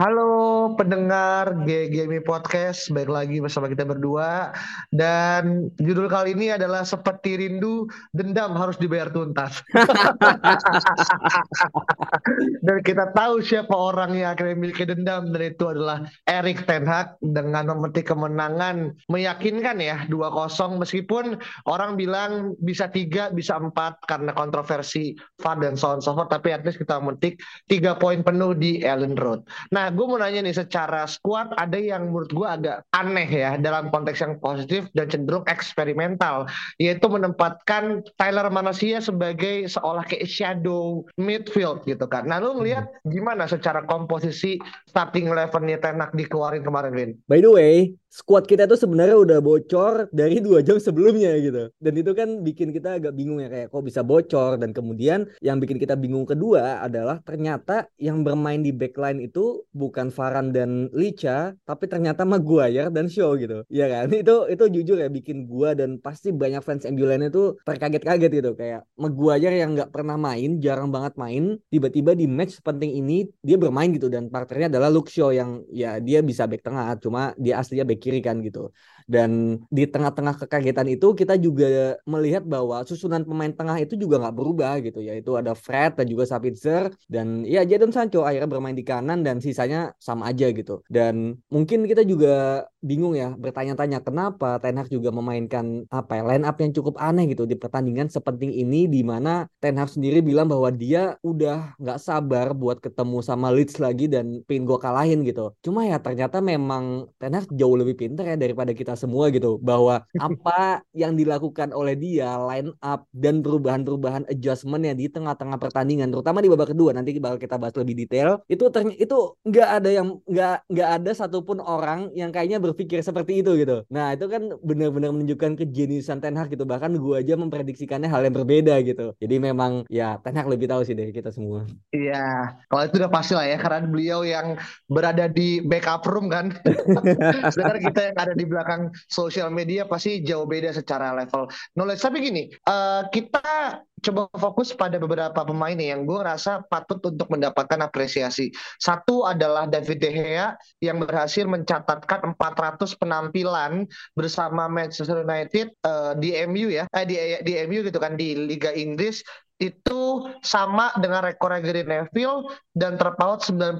Halo pendengar GGMI Podcast, baik lagi bersama kita berdua dan judul kali ini adalah seperti rindu dendam harus dibayar tuntas. dan kita tahu siapa orang yang akhirnya memiliki dendam dan itu adalah Erik Ten Hag dengan memetik kemenangan meyakinkan ya 2-0 meskipun orang bilang bisa tiga bisa empat karena kontroversi VAR dan so on so forth tapi at least kita memetik tiga poin penuh di Ellen Road. Nah gue mau nanya nih secara squad ada yang menurut gue agak aneh ya dalam konteks yang positif dan cenderung eksperimental yaitu menempatkan Tyler Manasia sebagai seolah kayak shadow midfield gitu kan. Nah lu ngelihat gimana secara komposisi starting elevennya Tenak dikeluarin kemarin Win? By the way, squad kita tuh sebenarnya udah bocor dari dua jam sebelumnya gitu. Dan itu kan bikin kita agak bingung ya kayak kok bisa bocor dan kemudian yang bikin kita bingung kedua adalah ternyata yang bermain di backline itu bukan Varan dan Licha tapi ternyata Maguire dan Shaw gitu. Iya kan? Itu itu jujur ya bikin gua dan pasti banyak fans MU lainnya tuh terkaget-kaget gitu kayak Maguire yang nggak pernah main, jarang banget main, tiba-tiba di match penting ini dia bermain gitu dan partnernya adalah Luke Shaw yang ya dia bisa back tengah cuma dia aslinya back kiri kan gitu. Dan di tengah-tengah kekagetan itu kita juga melihat bahwa susunan pemain tengah itu juga nggak berubah gitu yaitu ada Fred dan juga Sabitzer dan ya Jadon Sancho akhirnya bermain di kanan dan sisanya sama aja gitu. Dan mungkin kita juga bingung ya bertanya-tanya kenapa Ten Hag juga memainkan apa ya line up yang cukup aneh gitu di pertandingan sepenting ini di mana Ten Hag sendiri bilang bahwa dia udah nggak sabar buat ketemu sama Leeds lagi dan pengen gue kalahin gitu. Cuma ya ternyata memang Ten Hag jauh lebih pintar ya daripada kita semua gitu bahwa apa yang dilakukan oleh dia line up dan perubahan-perubahan adjustment yang di tengah-tengah pertandingan terutama di babak kedua nanti bakal kita bahas lebih detail itu itu nggak ada yang nggak nggak ada satupun orang yang kayaknya berpikir seperti itu gitu. Nah itu kan benar-benar menunjukkan kejeniusan Ten Hag gitu. Bahkan gua aja memprediksikannya hal yang berbeda gitu. Jadi memang ya Ten Hag lebih tahu sih dari kita semua. Iya, kalau itu udah pasti lah ya karena beliau yang berada di backup room kan. Sedangkan kita yang ada di belakang sosial media pasti jauh beda secara level knowledge. Tapi gini, eh, kita coba fokus pada beberapa pemain nih yang gue rasa patut untuk mendapatkan apresiasi. Satu adalah David De Gea yang berhasil mencatatkan 400 penampilan bersama Manchester United eh, di MU ya, eh, di, di MU gitu kan di Liga Inggris itu sama dengan rekor Gary Neville dan terpaut 99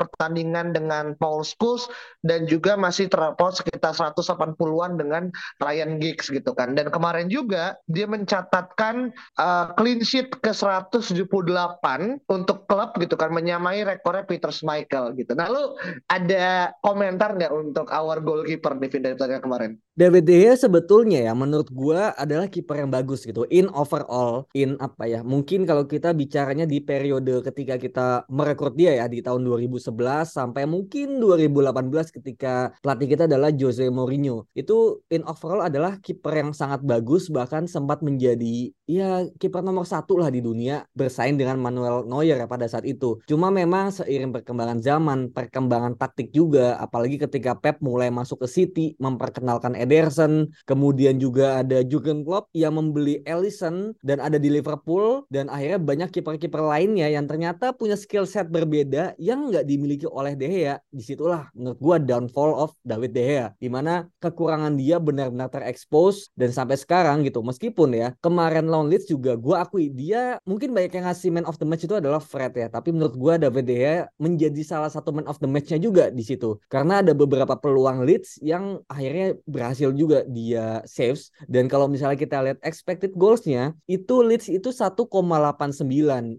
pertandingan dengan Paul Scholes dan juga masih terpaut sekitar 180-an dengan Ryan Giggs gitu kan. Dan kemarin juga dia mencatatkan uh, clean sheet ke 178 untuk klub gitu kan menyamai rekornya Peter Schmeichel gitu. Nah, lu ada komentar nggak untuk our goalkeeper di dari pertandingan kemarin? David De Gea sebetulnya ya menurut gua adalah kiper yang bagus gitu in overall in apa ya mungkin kalau kita bicaranya di periode ketika kita merekrut dia ya di tahun 2011 sampai mungkin 2018 ketika pelatih kita adalah Jose Mourinho. Itu in overall adalah kiper yang sangat bagus bahkan sempat menjadi ya kiper nomor satu lah di dunia bersaing dengan Manuel Neuer ya pada saat itu cuma memang seiring perkembangan zaman perkembangan taktik juga apalagi ketika Pep mulai masuk ke City memperkenalkan Ederson, kemudian juga ada Jurgen Klopp yang membeli Alisson dan ada di Liverpool dan akhirnya banyak kiper-kiper lainnya yang ternyata punya skill set berbeda yang nggak dimiliki oleh De Gea. Di situlah menurut gua downfall of David De Gea, di mana kekurangan dia benar-benar terekspos dan sampai sekarang gitu. Meskipun ya kemarin lawan Leeds juga gua akui dia mungkin banyak yang ngasih man of the match itu adalah Fred ya, tapi menurut gua David De menjadi salah satu man of the match-nya juga di situ. Karena ada beberapa peluang Leeds yang akhirnya berhasil juga dia saves. Dan kalau misalnya kita lihat expected goalsnya itu Leeds itu 1,89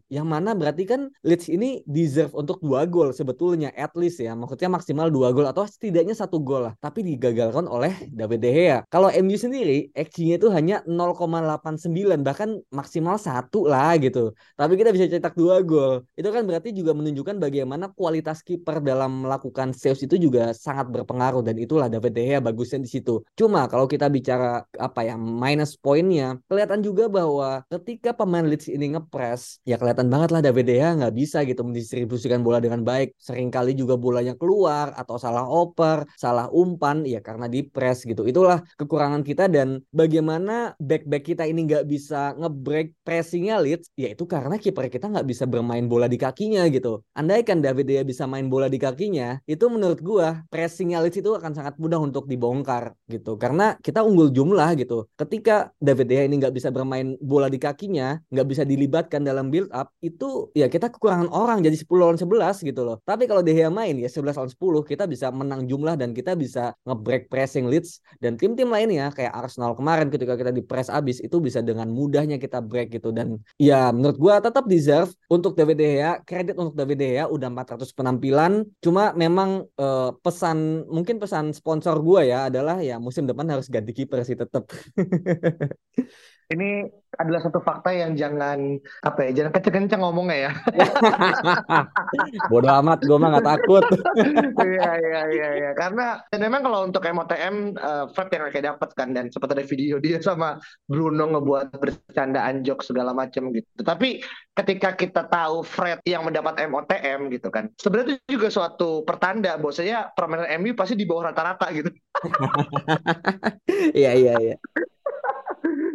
yang mana berarti kan Leeds ini deserve untuk dua gol sebetulnya at least ya. Maksudnya maksimal dua gol atau setidaknya satu gol lah tapi digagalkan oleh David De Gea. Kalau MU sendiri XG-nya itu hanya 0,89 bahkan maksimal satu lah gitu. Tapi kita bisa cetak dua gol. Itu kan berarti juga menunjukkan bagaimana kualitas kiper dalam melakukan saves itu juga sangat berpengaruh dan itulah David De bagusnya di situ. Cuma kalau kita bicara apa ya minus poinnya, kelihatan juga bahwa ketika pemain Leeds ini ngepres, ya kelihatan banget lah David De nggak bisa gitu mendistribusikan bola dengan baik. Seringkali juga bolanya keluar atau salah oper, salah umpan ya karena di press gitu. Itulah kekurangan kita dan bagaimana back-back kita ini nggak bisa ngebreak pressingnya Leeds, ya itu karena kiper kita nggak bisa bermain bola di kakinya gitu. Andaikan David Gea bisa main bola di kakinya, itu menurut gua pressingnya Leeds itu akan sangat mudah untuk dibongkar gitu. Karena kita unggul jumlah gitu. Ketika David Gea ini nggak bisa bermain bola di kakinya, nggak bisa dilibatkan dalam build up, itu ya kita kekurangan orang jadi 10 lawan 11 gitu loh. Tapi kalau Gea main ya 11 lawan 10, kita bisa menang jumlah dan kita bisa ngebreak pressing Leeds dan tim-tim lainnya kayak Arsenal kemarin ketika kita di press abis itu bisa dengan mudahnya kita break gitu. Dan ya menurut gua tetap deserve untuk David De Gea kredit untuk David De Gea udah 400 penampilan. Cuma memang eh, pesan mungkin pesan sponsor gua ya adalah ya musim depan harus ganti kiper sih tetap Ini adalah satu fakta yang jangan apa ya, jangan kenceng-kenceng ngomongnya ya. bodoh amat gua mah nggak takut Iya iya iya iya karena dan memang kalau untuk MOTM eh, Fred yang kayak dapat kan dan sempat ada video dia sama Bruno ngebuat bercandaan jok segala macam gitu. Tapi ketika kita tahu Fred yang mendapat MOTM gitu kan, sebenarnya itu juga suatu pertanda bahwasanya permainan MU pasti di bawah rata-rata gitu. iya iya iya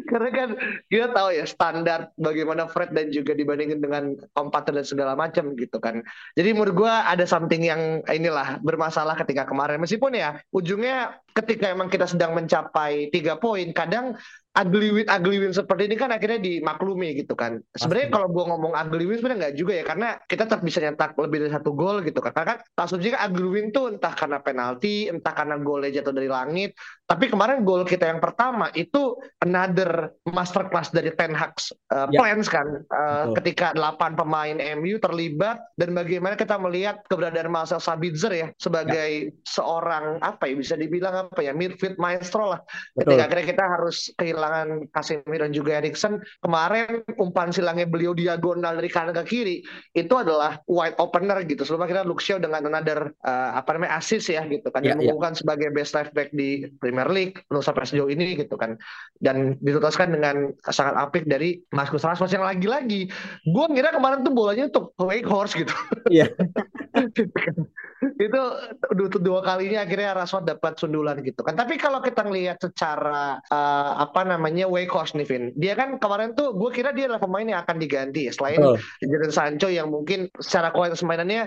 Karena kan kita tahu ya standar bagaimana Fred dan juga dibandingin dengan kompeten dan segala macam gitu kan. Jadi menurut gua ada something yang inilah bermasalah ketika kemarin. Meskipun ya ujungnya ketika emang kita sedang mencapai tiga poin, kadang ugly win ugly win seperti ini kan akhirnya dimaklumi gitu kan. Sebenarnya kalau gua ngomong ugly win sebenarnya nggak juga ya karena kita tetap bisa nyetak lebih dari satu gol gitu kan. Karena kan asumsinya ugly win tuh entah karena penalti, entah karena golnya jatuh dari langit. Tapi kemarin gol kita yang pertama itu another masterclass dari Ten Hag uh, Ya. plans kan Uh, Betul. ketika 8 pemain MU terlibat dan bagaimana kita melihat keberadaan Marcel Sabitzer ya sebagai seorang apa ya bisa dibilang apa ya midfield maestro lah betul ketika akhirnya kita harus kehilangan Casemiro dan juga Erikson. Kemarin umpan silangnya beliau diagonal dari kanan ke kiri itu adalah wide opener gitu. Sebelum akhirnya Luxio dengan another uh, apa namanya assist ya gitu kan. Ya, yang ya. mengukuhkan sebagai best left back di Premier League untuk sampai sejauh ini gitu kan. Dan dituntaskan dengan sangat apik dari Marcus Rashford yang lagi-lagi. Gue ngira kemarin tuh bolanya untuk Wake Horse gitu. Iya. itu dua, dua kalinya akhirnya Rashford dapat sundulan gitu kan. Tapi kalau kita ngelihat secara eh, apa namanya Wake Horse nih Vin. Dia kan kemarin tuh gue kira dia adalah pemain yang akan diganti. Ya selain betul. Jadon Sancho yang mungkin secara kualitas mainannya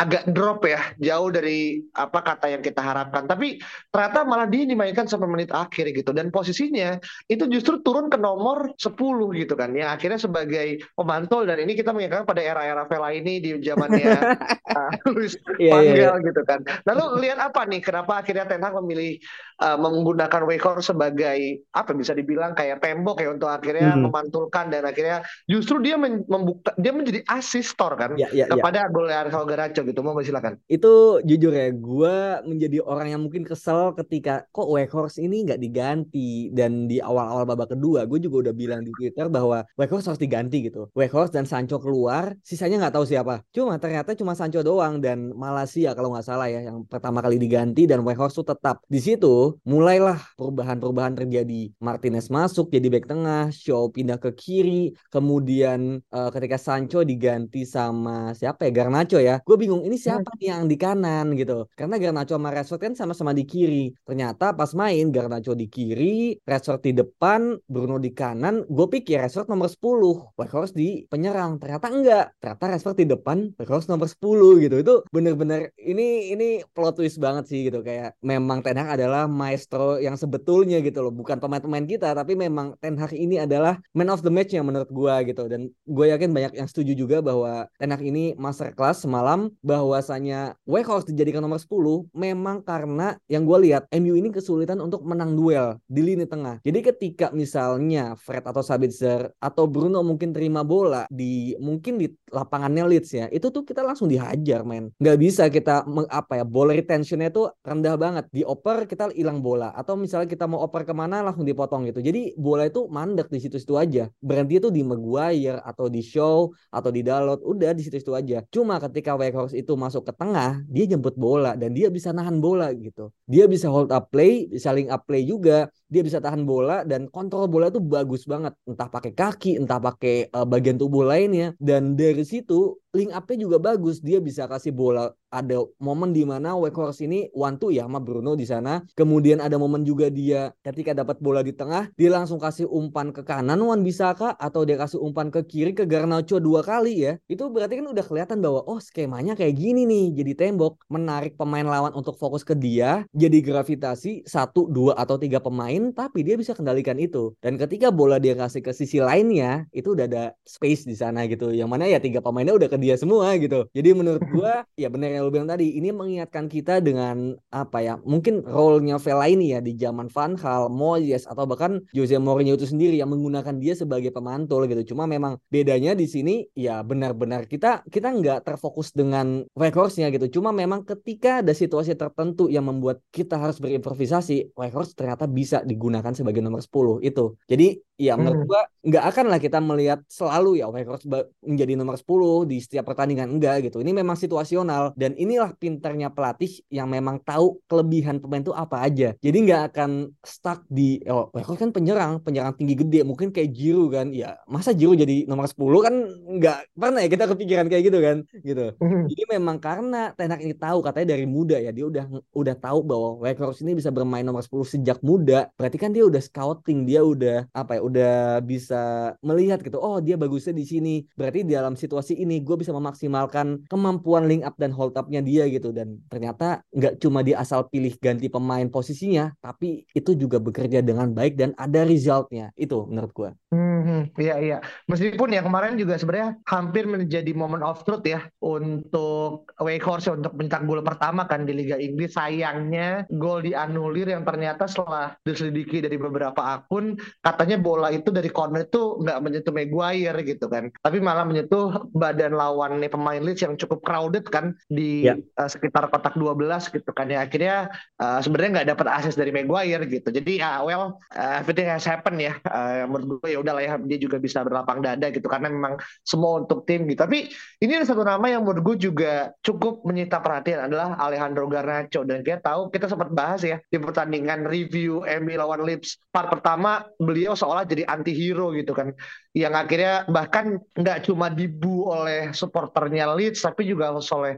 agak drop ya jauh dari apa kata yang kita harapkan tapi ternyata malah dia dimainkan sampai menit akhir gitu dan posisinya itu justru turun ke nomor 10 gitu kan yang akhirnya sebagai pemantul dan ini kita mengingatkan pada era-era Vela ini di zamannya uh, Luis iya iya. Gaal gitu kan lalu lihat apa nih kenapa akhirnya Ten Hag memilih uh, menggunakan Wakehorse sebagai apa bisa dibilang kayak tembok ya untuk akhirnya Hmm. memantulkan dan akhirnya justru dia membuka dia menjadi asistor kan Iya, iya, iya. kepada gol Arsenal Garacho gitu. Mau silakan? Itu jujur ya gue menjadi orang yang mungkin kesel ketika kok Weghorst ini nggak diganti. Dan di awal-awal babak kedua gue juga udah bilang di Twitter bahwa Weghorst harus diganti gitu. Weghorst dan Sancho keluar sisanya nggak tahu siapa. Cuma ternyata cuma Sancho doang dan Malaysia kalau nggak salah ya yang pertama kali diganti dan Weghorst tuh tetap. Di situ mulailah perubahan-perubahan terjadi. Martinez masuk jadi back tengah Shaw pindah ke kiri. Kemudian eh, ketika Sancho diganti sama siapa ya? Garnacho ya. Gue bingung ini siapa nih yang di kanan? Gitu. Karena Garnacho sama Rashford kan sama-sama di kiri. Ternyata pas main Garnacho di kiri Rashford di depan Bruno di kanan gue pikir Rashford nomor 10 Weghorst di penyerang. Ternyata enggak. Ternyata Rashford di depan Weghorst nomor 10 gitu. Itu bener-bener ini ini plot twist banget sih gitu. Kayak memang Ten Hag adalah maestro yang sebetulnya gitu loh. Bukan pemain-pemain kita tapi memang Ten Hag ini adalah man of the match yang menurut gue gitu. Dan gue yakin banyak yang setuju juga bahwa Ten Hag ini masterclass semalam bahwasanya Weghorst dijadikan nomor 10 memang karena yang gue lihat MU ini kesulitan untuk menang duel di lini tengah. Jadi ketika misalnya Fred atau Sabitzer atau Bruno mungkin terima bola di mungkin di lapangannya Leeds ya, itu tuh kita langsung dihajar men. Nggak bisa kita apa ya, bola retentionnya tuh rendah banget. Dioper kita hilang bola atau misalnya kita mau oper ke mana langsung dipotong gitu. Jadi bola itu mandek di situ-situ aja. Berhenti itu di Maguire atau di Shaw atau di Dalot, udah di situ-situ aja. Cuma ketika Weghorst itu masuk ke tengah, dia jemput bola dan dia bisa nahan bola gitu. Dia bisa hold up play, bisa link up play juga. Dia bisa tahan bola dan kontrol bola itu bagus banget. Entah pakai kaki, entah pakai uh, bagian tubuh lainnya. Dan dari situ link up-nya juga bagus. Dia bisa kasih bola. Ada momen di mana Weghorst ini two ya sama Bruno di sana. Kemudian ada momen juga dia ketika dapat bola di tengah, dia langsung kasih umpan ke kanan Wan Bisaka atau dia kasih umpan ke kiri ke Garnacho dua kali ya. Itu berarti kan udah kelihatan bahwa oh skemanya kayak gini nih. Jadi tembok menarik pemain lawan untuk fokus ke dia, jadi gravitasi satu, dua atau tiga pemain, tapi dia bisa kendalikan itu. Dan ketika bola dia kasih ke sisi lainnya, itu udah ada space di sana gitu. Yang mana ya tiga pemainnya udah ke dia semua gitu. Jadi menurut gua ya benar yang lu bilang tadi, ini mengingatkan kita dengan apa ya? Mungkin role-nya Fellaini ya di zaman Van Hal, Moyes atau bahkan Jose Mourinho itu sendiri yang menggunakan dia sebagai pemantul gitu. Cuma memang bedanya di sini ya benar-benar kita kita nggak terfokus dengan Weghorst-nya gitu. Cuma memang ketika ada situasi tertentu yang membuat kita harus berimprovisasi, Weghorst ternyata bisa digunakan sebagai nomor 10 itu. Jadi ya menurut gua nggak akan lah kita melihat selalu ya Weghorst menjadi nomor 10 di setiap pertandingan enggak gitu. Ini memang situasional dan inilah pinternya pelatih yang memang tahu kelebihan pemain itu apa aja. Jadi nggak akan stuck di oh Weghorst kan penyerang, penyerang tinggi gede, mungkin kayak Jiru kan. Ya masa Jiru jadi nomor 10 kan nggak pernah ya kita kepikiran kayak gitu kan gitu. Jadi memang karena Tenak ini tahu katanya dari muda ya dia udah udah tahu bahwa Weghorst ini bisa bermain nomor 10 sejak muda. Berarti kan dia udah scouting, dia udah apa ya udah bisa melihat gitu oh dia bagusnya di sini berarti di dalam situasi ini gue bisa memaksimalkan kemampuan link up dan hold upnya dia gitu. Dan ternyata nggak cuma dia asal pilih ganti pemain posisinya tapi itu juga bekerja dengan baik dan ada resultnya itu menurut gue Hmm, iya iya. Meskipun ya kemarin juga sebenarnya hampir menjadi moment of truth ya untuk Weghorst ya, untuk mencetak gol pertama kan di Liga Inggris. Sayangnya gol dianulir yang ternyata setelah diselidiki dari beberapa akun katanya bola itu dari corner itu nggak menyentuh Maguire gitu kan. Tapi malah menyentuh badan lawan nih pemain Leeds yang cukup crowded kan di Ya. uh, sekitar kotak 12 gitu kan ya. Akhirnya uh, sebenarnya nggak dapat akses dari Maguire gitu. Jadi ya well uh, everything has happened ya. Uh, menurut gue ya udahlah ya dia juga bisa berlapang dada gitu karena memang semua untuk tim gitu. Tapi ini ada satu nama yang menurut gue juga cukup menyita perhatian adalah Alejandro Garnacho. Dan kita tahu kita sempat bahas ya di pertandingan review MU lawan Leeds. Part pertama beliau seolah jadi anti hero gitu kan yang akhirnya bahkan nggak cuma dibu oleh supporternya Leeds tapi juga oleh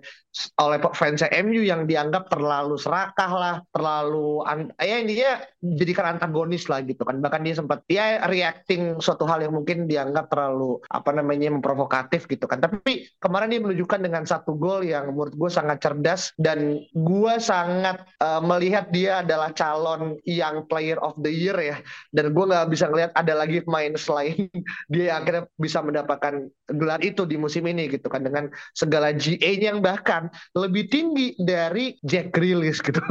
oleh fans MU yang dianggap terlalu serakah lah, terlalu ya intinya jadikan antagonis lah gitu kan. Bahkan dia sempat ya reacting suatu hal yang mungkin dianggap terlalu apa namanya memprovokatif gitu kan. Tapi kemarin dia menunjukkan dengan satu gol yang menurut gue sangat cerdas dan gue sangat uh, melihat dia adalah calon yang player of the year ya. Dan gue nggak bisa ngelihat ada lagi pemain selain dia akhirnya bisa mendapatkan gelar itu di musim ini gitu kan dengan segala GA-nya yang bahkan lebih tinggi dari Jack Grealish gitu.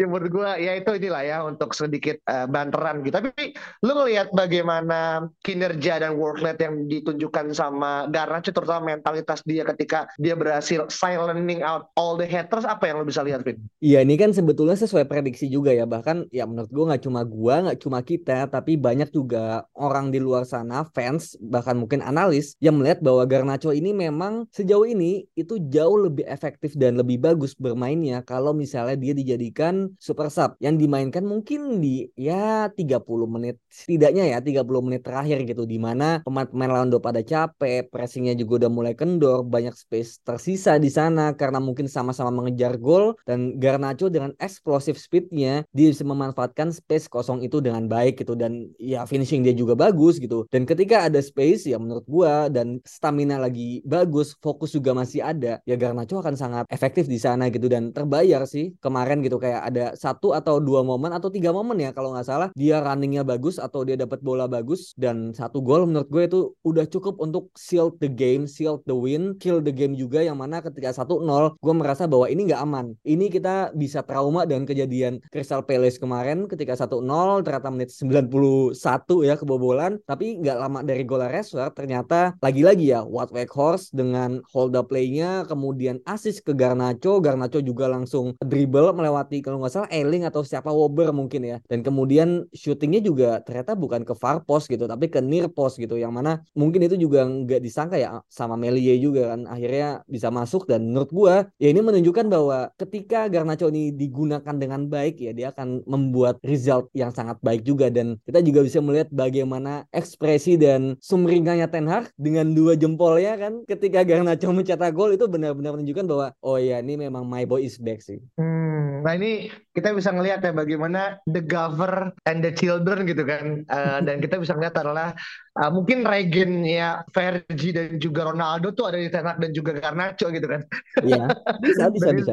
ya menurut gue ya itu inilah ya untuk sedikit uh, banteran gitu. Tapi lu ngelihat bagaimana kinerja dan work rate yang ditunjukkan sama Garnacho terutama mentalitas dia ketika dia berhasil silencing out all the haters apa yang lu bisa lihat Vin? Iya ini kan sebetulnya sesuai prediksi juga ya bahkan ya menurut gue nggak cuma gua nggak cuma kita tapi banyak juga orang di luar sana fans bahkan mungkin analis yang melihat bahwa Garnacho ini memang sejauh ini itu jauh lebih efektif dan lebih bagus bermainnya kalau misalnya dia dijadikan super sub. Yang dimainkan mungkin di ya 30 menit setidaknya ya 30 menit terakhir gitu di mana pemain-pemain lawan pada capek pressingnya juga udah mulai kendor banyak space tersisa di sana karena mungkin sama-sama mengejar gol dan Garnacho dengan explosive speednya dia bisa memanfaatkan space kosong itu dengan baik gitu dan ya finishing dia juga bagus gitu dan ketika ada space ya menurut gua dan stamina lagi bagus fokus juga masih ada ya Garnacho akan sangat efektif di sana gitu dan terbayar sih kemarin gitu kayak ada satu atau dua momen atau tiga momen ya kalau nggak salah dia runningnya bagus atau dia dapat bola bagus dan satu gol menurut gue itu udah cukup untuk seal the game, seal the win, kill the game juga yang mana ketika 1-0 gue merasa bahwa ini nggak aman. Ini kita bisa trauma dengan kejadian Crystal Palace kemarin ketika 1-0 ternyata menit 91 ya kebobolan tapi nggak lama dari gol Rashford ternyata lagi-lagi ya Wout Weghorst dengan hold up play-nya kemudian assist ke Garnacho, Garnacho juga langsung dribble melewati kalau nggak salah Eling atau siapa Wober mungkin ya. Dan kemudian shootingnya juga ternyata bukan ke far post gitu tapi ke near post gitu yang mana mungkin itu juga nggak disangka ya sama Melie juga kan akhirnya bisa masuk. Dan menurut gua ya ini menunjukkan bahwa ketika Garnacho ini digunakan dengan baik ya dia akan membuat result yang sangat baik juga. Dan kita juga bisa melihat bagaimana ekspresi dan sumringahnya Ten Hag dengan dua jempolnya kan ketika Garnacho mencetak gol itu benar-benar menunjukkan bahwa oh ya ini memang my boy is back sih. Hmm, nah ini kita bisa ngelihat ya bagaimana the governor and the children gitu kan. Uh, dan kita bisa ngelihat adalah uh, mungkin regennya Fergie dan juga Ronaldo tuh ada di Tenak dan juga Garnacho gitu kan. Iya. Bisa bisa bisa.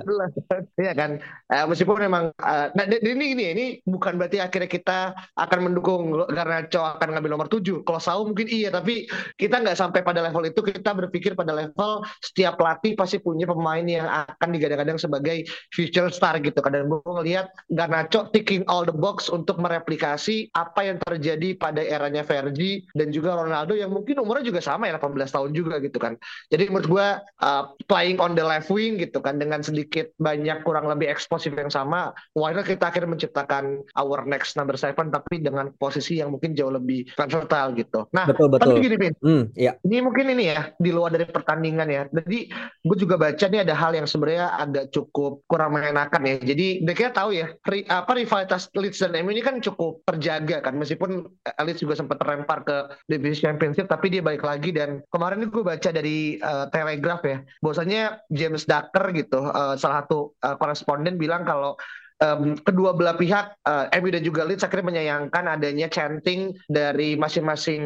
Iya kan? Uh, meskipun memang uh, nah ini ini ini bukan berarti akhirnya kita akan mendukung Garnacho akan ngambil nomor 7 kalau Sau mungkin iya tapi kita nggak sampai pada level itu. Kita berpikir pada level setiap pelatih pasti punya pemain yang akan digadang-gadang sebagai future star gitu kadang gue ngelihat lihat Garnacho ticking all the box untuk mereplikasi apa yang terjadi pada eranya Fergie dan juga Ronaldo yang mungkin umurnya juga sama ya 18 tahun juga gitu kan. Jadi menurut gue uh, playing on the left wing gitu kan dengan sedikit banyak kurang lebih eksplosif yang sama, why kita akhirnya menciptakan our next number seven tapi dengan posisi yang mungkin jauh lebih versatile gitu. Nah, betul, betul. tapi gini Bin, hmm, iya. ini mungkin ini ya di luar dari pertandingan ya. Jadi gue juga baca nih ada hal yang sebenarnya agak cukup kurang mengenakan ya. Jadi mereka tahu ya ri, apa rivalitas Leeds dan MU ini kan cukup terjaga kan meskipun Leeds juga sempat terlempar ke divisi championship tapi dia balik lagi dan kemarin ini gue baca dari uh, Telegraph ya bahwasanya James Ducker gitu uh, salah satu uh, koresponden bilang kalau um, kedua belah pihak uh, MU dan juga Leeds akhirnya menyayangkan adanya chanting dari masing-masing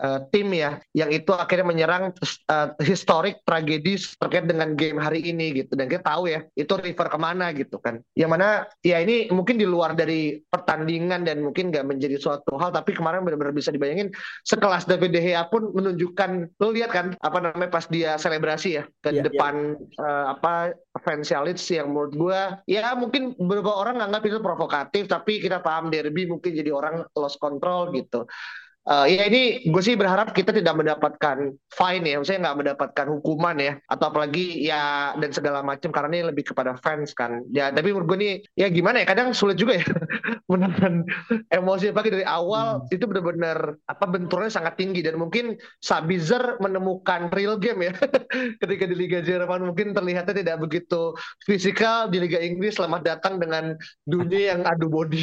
uh, tim ya yang itu akhirnya menyerang uh, historik tragedis terkait dengan game hari ini gitu dan kita tahu ya itu river ke mana gitu kan yang mana ya ini mungkin di luar dari pertandingan dan mungkin nggak menjadi suatu hal tapi kemarin benar-benar bisa dibayangin sekelas David De Gea pun menunjukkan lo lihat kan apa namanya pas dia selebrasi ya ke yeah, depan yeah. Uh, apa fans Leeds yang menurut gue ya mungkin beberapa orang nganggap itu provokatif tapi kita paham derby mungkin jadi orang lost control gitu Uh, ya ini gue sih berharap kita tidak mendapatkan fine ya, maksudnya nggak mendapatkan hukuman ya, atau apalagi ya dan segala macam karena ini lebih kepada fans kan. Ya tapi menurut gue nih ya gimana ya, kadang sulit juga ya menahan emosi pagi dari awal hmm. itu benar-benar apa benturnya sangat tinggi dan mungkin Sabitzer menemukan real game ya ketika di Liga Jerman mungkin terlihatnya tidak begitu fisikal di Liga Inggris selamat datang dengan dunia yang adu body.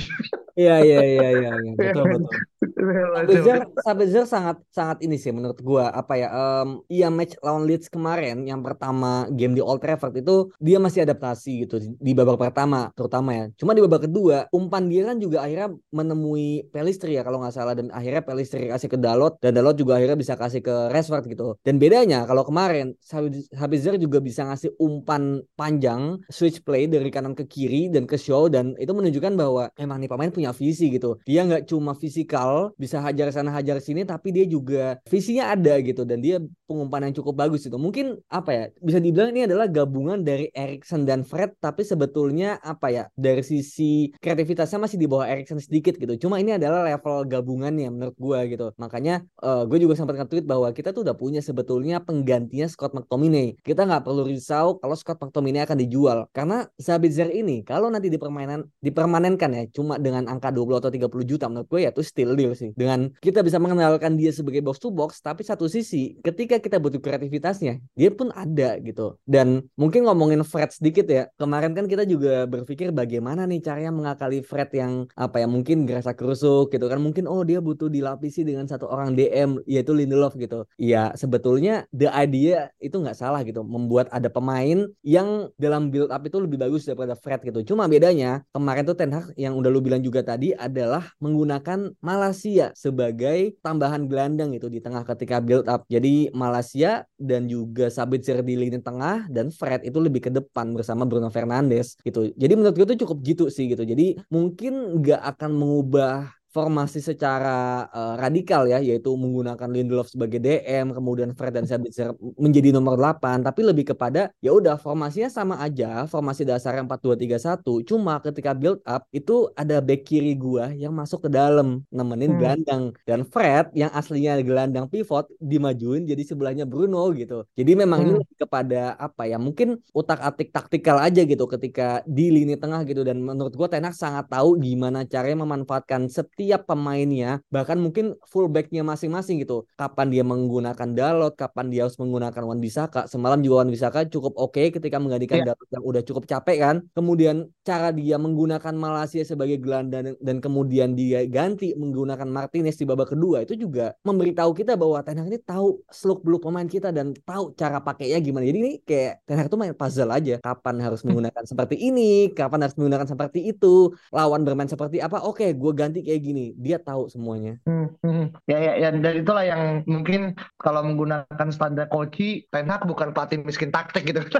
Iya iya iya iya betul betul. Sabitzer, Sabitzer sangat sangat ini sih menurut gua apa ya um, iya match lawan Leeds kemarin yang pertama game di Old Trafford itu dia masih adaptasi gitu di babak pertama terutama ya. Cuma di babak kedua umpan dia kan juga akhirnya menemui Pelistri ya kalau nggak salah. Dan akhirnya Pelistri kasih ke Dalot dan Dalot juga akhirnya bisa kasih ke Rashford gitu. Dan bedanya kalau kemarin Sabitzer juga bisa ngasih umpan panjang switch play dari kanan ke kiri dan ke show dan itu menunjukkan bahwa emang nih pemain punya visi gitu. Dia nggak cuma fisikal bisa hajar sana hajar sini tapi dia juga visinya ada gitu dan dia pengumpan yang cukup bagus itu mungkin apa ya bisa dibilang ini adalah gabungan dari Erikson dan Fred tapi sebetulnya apa ya dari sisi kreativitasnya masih di bawah Erikson sedikit gitu. Cuma ini adalah level gabungannya menurut gue gitu. Makanya uh, eh, gue juga sempat nge-tweet bahwa kita tuh udah punya sebetulnya penggantinya Scott McTominay. Kita nggak perlu risau kalau Scott McTominay akan dijual. Karena Sabitzer ini kalau nanti dipermainan dipermanenkan ya cuma dengan angka 20 atau 30 juta menurut gue ya itu still deal sih. Dengan kita bisa mengenalkan dia sebagai box to box, tapi satu sisi ketika kita butuh kreativitasnya, dia pun ada gitu. Dan mungkin ngomongin Fred sedikit ya, kemarin kan kita juga berpikir bagaimana nih caranya mengakali Fred yang apa ya mungkin gerasa kerusuk gitu kan. Mungkin oh dia butuh dilapisi dengan satu orang DM yaitu Lindelof gitu. Ya sebetulnya the idea itu nggak salah gitu, membuat ada pemain yang dalam build up itu lebih bagus daripada Fred gitu. Cuma bedanya kemarin tuh Ten Hag yang udah lu bilang juga tadi adalah menggunakan Malaysia Malaysia sebagai tambahan gelandang itu di tengah ketika build up. Jadi Malaysia dan juga Sabitzer di lini tengah dan Fred itu lebih ke depan bersama Bruno Fernandes gitu. Jadi menurut gue itu cukup gitu sih gitu. Jadi mungkin nggak akan mengubah formasi secara uh, radikal ya yaitu menggunakan Lindelof sebagai DM kemudian Fred dan Sabitzer menjadi nomor 8 tapi lebih kepada ya udah formasinya sama aja formasi dasarnya 4-2-3-1 cuma ketika build up itu ada back kiri gua yang masuk ke dalam nemenin hmm. gelandang dan Fred yang aslinya gelandang pivot dimajuin jadi sebelahnya Bruno gitu jadi memang hmm. ini lebih kepada apa ya mungkin utak atik taktikal aja gitu ketika di lini tengah gitu dan menurut gua Tenak sangat tahu gimana caranya memanfaatkan setiap pemainnya bahkan mungkin fullbacknya masing-masing gitu. Kapan dia menggunakan Dalot kapan dia harus menggunakan Wan Bisaka. Semalam juga Wan Bisaka cukup oke okay ketika menggantikan yeah. Dalot yang udah cukup capek kan. Kemudian cara dia menggunakan Malaysia sebagai gelandang dan kemudian dia ganti menggunakan Martinez di babak kedua itu juga memberitahu kita bahwa Ten Hag ini tahu seluk beluk pemain kita dan tahu cara pakainya gimana. Jadi ini kayak Ten Hag itu main puzzle aja. Kapan harus menggunakan seperti ini kapan harus menggunakan seperti itu lawan bermain seperti apa. Oke okay, gue ganti kayak gini dia tahu semuanya hmm, hmm. ya ya ya dan itulah yang mungkin kalau menggunakan standar Koci Ten Hag bukan pelatih miskin taktik gitu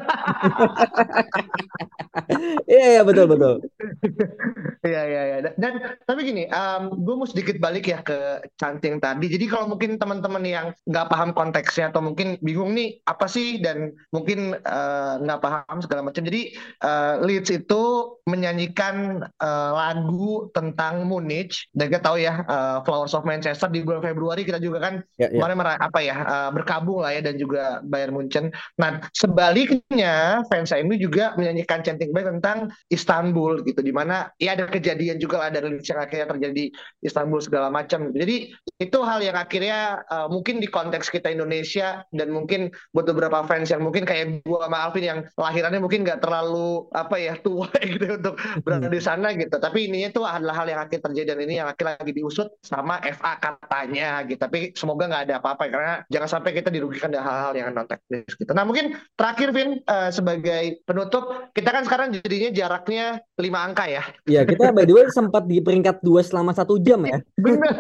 Iya, iya betul betul. Iya iya iya. Dan tapi gini, um, gue mau sedikit balik ya ke canting tadi. Jadi kalau mungkin teman-teman yang nggak paham konteksnya atau mungkin bingung nih apa sih dan mungkin uh, nggak paham segala macam. Jadi uh, Leeds itu menyanyikan uh, lagu tentang Munich. Dan kita tahu ya uh, Flowers of Manchester di bulan Februari kita juga kan ya, ya. kemarin apa ya uh, berkabung lah ya dan juga Bayern Munchen. Nah sebaliknya fans MU juga menyanyikan canting baik tentang Istanbul gitu. Di mana ya ada kejadian juga lah dari yang akhirnya terjadi Istanbul segala macam. Jadi itu hal yang akhirnya uh, mungkin di konteks kita Indonesia dan mungkin buat beberapa fans yang mungkin kayak gua sama Alvin yang lahirannya mungkin nggak terlalu apa ya tua gitu untuk berada di sana gitu. Tapi ini itu adalah hal yang akhirnya terjadi dan ini yang lagi diusut sama FA katanya gitu. Tapi semoga nggak ada apa-apa karena jangan sampai kita dirugikan dengan hal-hal yang non teknis gitu. Nah mungkin terakhir Vin uh, sebagai penutup kita kan sekarang jadinya jaraknya lima angka ya. Iya kita by the way sempat di peringkat dua selama satu jam ya. Benar.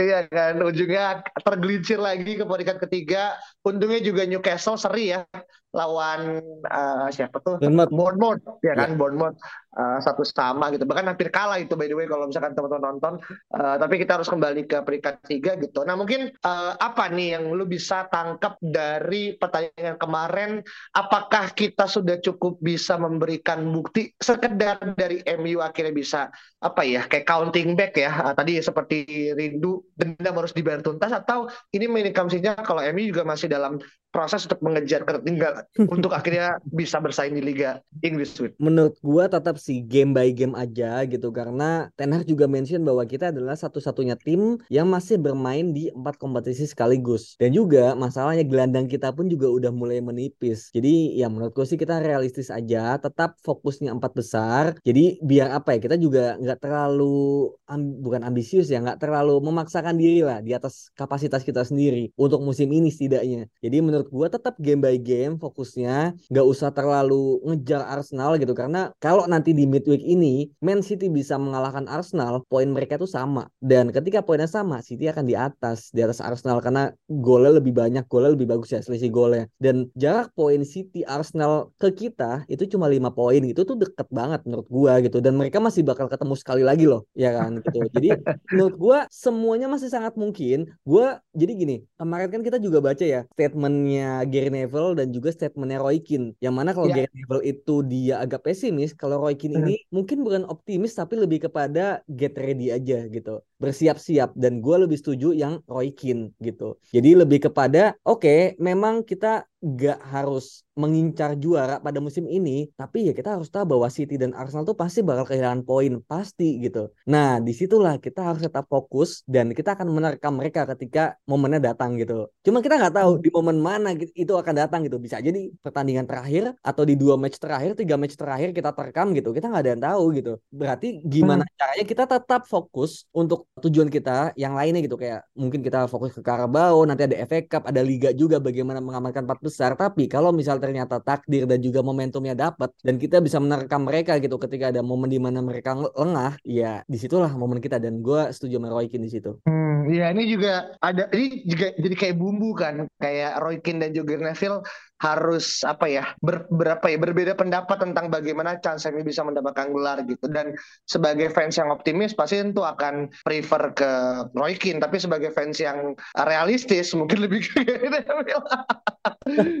Iya kan, ujungnya tergelincir lagi ke peringkat ketiga. Untungnya juga Newcastle seri ya lawan uh, siapa tuh? Bournemouth. Bournemouth, ya kan, yeah. Bournemouth uh, satu sama gitu. Bahkan hampir kalah itu by the way kalau misalkan teman-teman nonton. Uh, tapi kita harus kembali ke peringkat tiga gitu. Nah mungkin uh, apa nih yang lu bisa tangkap dari pertandingan kemarin? Apakah kita sudah cukup bisa memberikan bukti sekedar dari MU akhirnya bisa apa ya kayak counting back ya? Uh, tadi seperti rindu dendam harus dibayar tuntas atau ini minikamsinya kalau MU juga masih dalam proses untuk mengejar ketertinggalan untuk akhirnya bisa bersaing di Liga Inggris. Menurut gua tetap sih game by game aja gitu karena Ten Hag juga mention bahwa kita adalah satu-satunya tim yang masih bermain di empat kompetisi sekaligus dan juga masalahnya gelandang kita pun juga udah mulai menipis. Jadi ya menurut gua sih kita realistis aja, tetap fokusnya empat besar. Jadi biar apa ya kita juga nggak terlalu bukan ambisius ya, nggak terlalu memaksakan diri lah di atas kapasitas kita sendiri untuk musim ini setidaknya. Jadi menurut gue tetap game by game fokusnya nggak usah terlalu ngejar Arsenal gitu karena kalau nanti di midweek ini Man City bisa mengalahkan Arsenal poin mereka tuh sama. Dan ketika poinnya sama City akan di atas di atas Arsenal karena golnya lebih banyak golnya lebih bagus ya selisih golnya. Dan jarak poin City Arsenal ke kita itu cuma lima poin gitu tuh deket banget menurut gue gitu. Dan mereka masih bakal ketemu sekali lagi loh ya kan gitu. Jadi menurut gue semuanya masih sangat mungkin. Gue jadi gini kemarin kan kita juga baca ya statement statementnya Gary Neville dan juga statementnya Roy Keane. Yang mana kalau yeah. Gary Neville itu dia agak pesimis, kalau Roy Ini hmm. mungkin bukan optimis tapi lebih kepada get ready aja gitu. Bersiap-siap dan gue lebih setuju yang Roy Keane gitu. Jadi lebih kepada oke, okay, memang kita gak harus mengincar juara pada musim ini, tapi ya kita harus tahu bahwa City dan Arsenal tuh pasti bakal kehilangan poin, pasti gitu. Nah, di situlah kita harus tetap fokus dan kita akan menerkam mereka ketika momennya datang gitu. Cuma kita nggak tahu di momen mana itu akan datang gitu. Bisa jadi pertandingan terakhir atau di dua match terakhir, tiga match terakhir kita terekam gitu. Kita nggak ada yang tahu gitu. Berarti gimana hmm. caranya kita tetap fokus untuk tujuan kita yang lainnya gitu kayak mungkin kita fokus ke Carabao, nanti ada FA Cup, ada Liga juga bagaimana mengamankan empat besar. Tapi kalau misal ternyata takdir dan juga momentumnya dapat dan kita bisa menerkam mereka gitu ketika ada momen di mana mereka lengah, ya di situlah momen kita dan gue setuju sama Roy Keane di situ. Hmm, ya ini juga ada ini juga jadi kayak bumbu kan kayak Roy Keane dan juga Neville harus apa ya ber, berapa ya berbeda pendapat tentang bagaimana Chance MU bisa mendapatkan gelar gitu dan sebagai fans yang optimis pasti tentu akan prefer ke Roy Keane tapi sebagai fans yang realistis mungkin lebih ke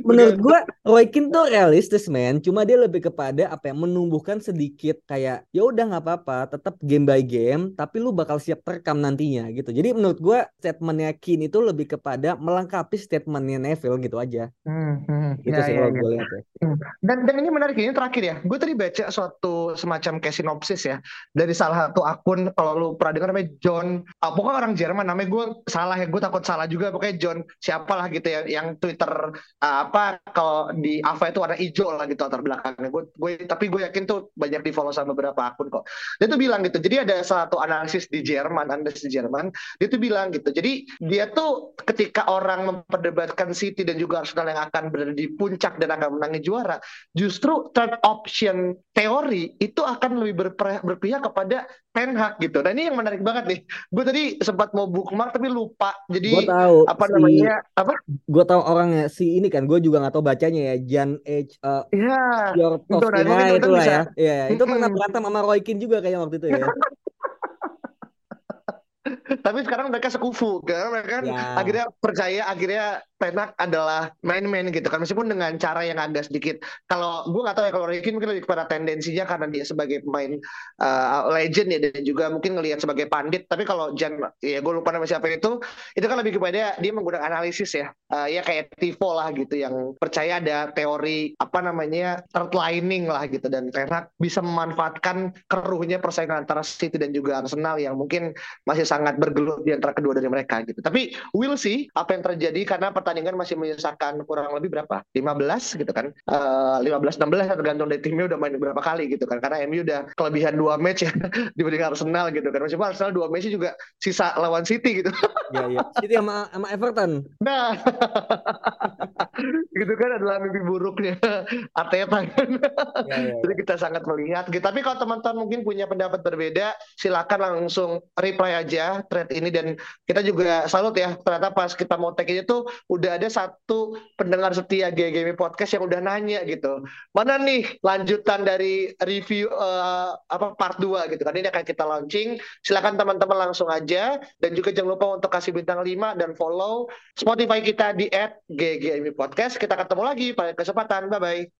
Menurut gue Roy Keane tuh realistis men, cuma dia lebih kepada apa yang menumbuhkan sedikit kayak ya udah nggak apa-apa, tetap game by game, tapi lu bakal siap terekam nantinya gitu. Jadi menurut gue statementnya Keane itu lebih kepada melengkapi statementnya Neville gitu aja. Hmm, hmm. Gitu ya, sih ya, kalau ya. gue lihat ya. Hmm. Dan dan ini menarik ini terakhir ya, gue tadi baca suatu semacam kayak sinopsis ya dari salah satu akun kalau lu pernah dengar namanya John, ah, pokoknya orang Jerman namanya gue salah ya, gue takut salah juga pokoknya John siapalah gitu ya yang Twitter uh, apa kalau di Ava itu ada hijau lah gitu latar belakangnya. Gue, gue tapi gue yakin tuh banyak di follow sama beberapa akun kok. Dia tuh bilang gitu. Jadi ada satu analisis di Jerman, analisis di Jerman, dia tuh bilang gitu. Jadi dia tuh ketika orang memperdebatkan City dan juga Arsenal yang akan berada di puncak dan akan menangi juara, justru third option teori itu akan lebih berpihak kepada Ten Hag gitu. Nah ini yang menarik banget nih. Gue tadi sempat mau bookmark tapi lupa. Jadi gua tahu apa si, namanya apa? Gue tahu orangnya si ini kan. Gue juga nggak tahu bacanya ya. Jan H. Uh, ya. Your itu, nah, itu lah ya. Iya. Itu pernah berantem sama Roy Keane juga kayak waktu itu ya. tapi sekarang mereka sekufu karena mereka kan ya. akhirnya percaya akhirnya Tenak adalah main-main gitu kan. Meskipun dengan cara yang agak sedikit kalau gue nggak tahu ya kalau Ricky mungkin lebih kepada tendensinya karena dia sebagai pemain uh, legend ya dan juga mungkin ngelihat sebagai pandit. Tapi kalau Jan ya gue lupa nama siapa itu itu kan lebih kepada dia menggunakan analisis ya. Uh, ya kayak Tivo lah gitu yang percaya ada teori apa namanya third lining lah gitu. Dan Tenak bisa memanfaatkan keruhnya persaingan antara City dan juga Arsenal yang mungkin masih sangat bergelut di antara kedua dari mereka gitu tapi we'll see apa yang terjadi karena pertandingan masih menyisakan kurang lebih berapa? 15 gitu kan. Uh, 15 16 tergantung dari timnya udah main berapa kali gitu kan. Karena MU udah kelebihan dua match ya dibanding Arsenal gitu kan. Meskipun Arsenal dua match juga sisa lawan City gitu. Iya iya. City sama sama Everton. Nah. gitu kan adalah mimpi buruknya Arteta kan. Ya, ya, Jadi kita sangat melihat gitu. Tapi kalau teman-teman mungkin punya pendapat berbeda, silakan langsung reply aja thread ini dan kita juga salut ya. Ternyata pas kita mau tag itu tuh udah ada satu pendengar setia GGM Podcast yang udah nanya gitu. Mana nih lanjutan dari review uh, apa part 2 gitu kan. Ini akan kita launching. Silakan teman-teman langsung aja dan juga jangan lupa untuk kasih bintang 5 dan follow Spotify kita di @ggmi podcast. Kita ketemu lagi pada kesempatan. Bye bye.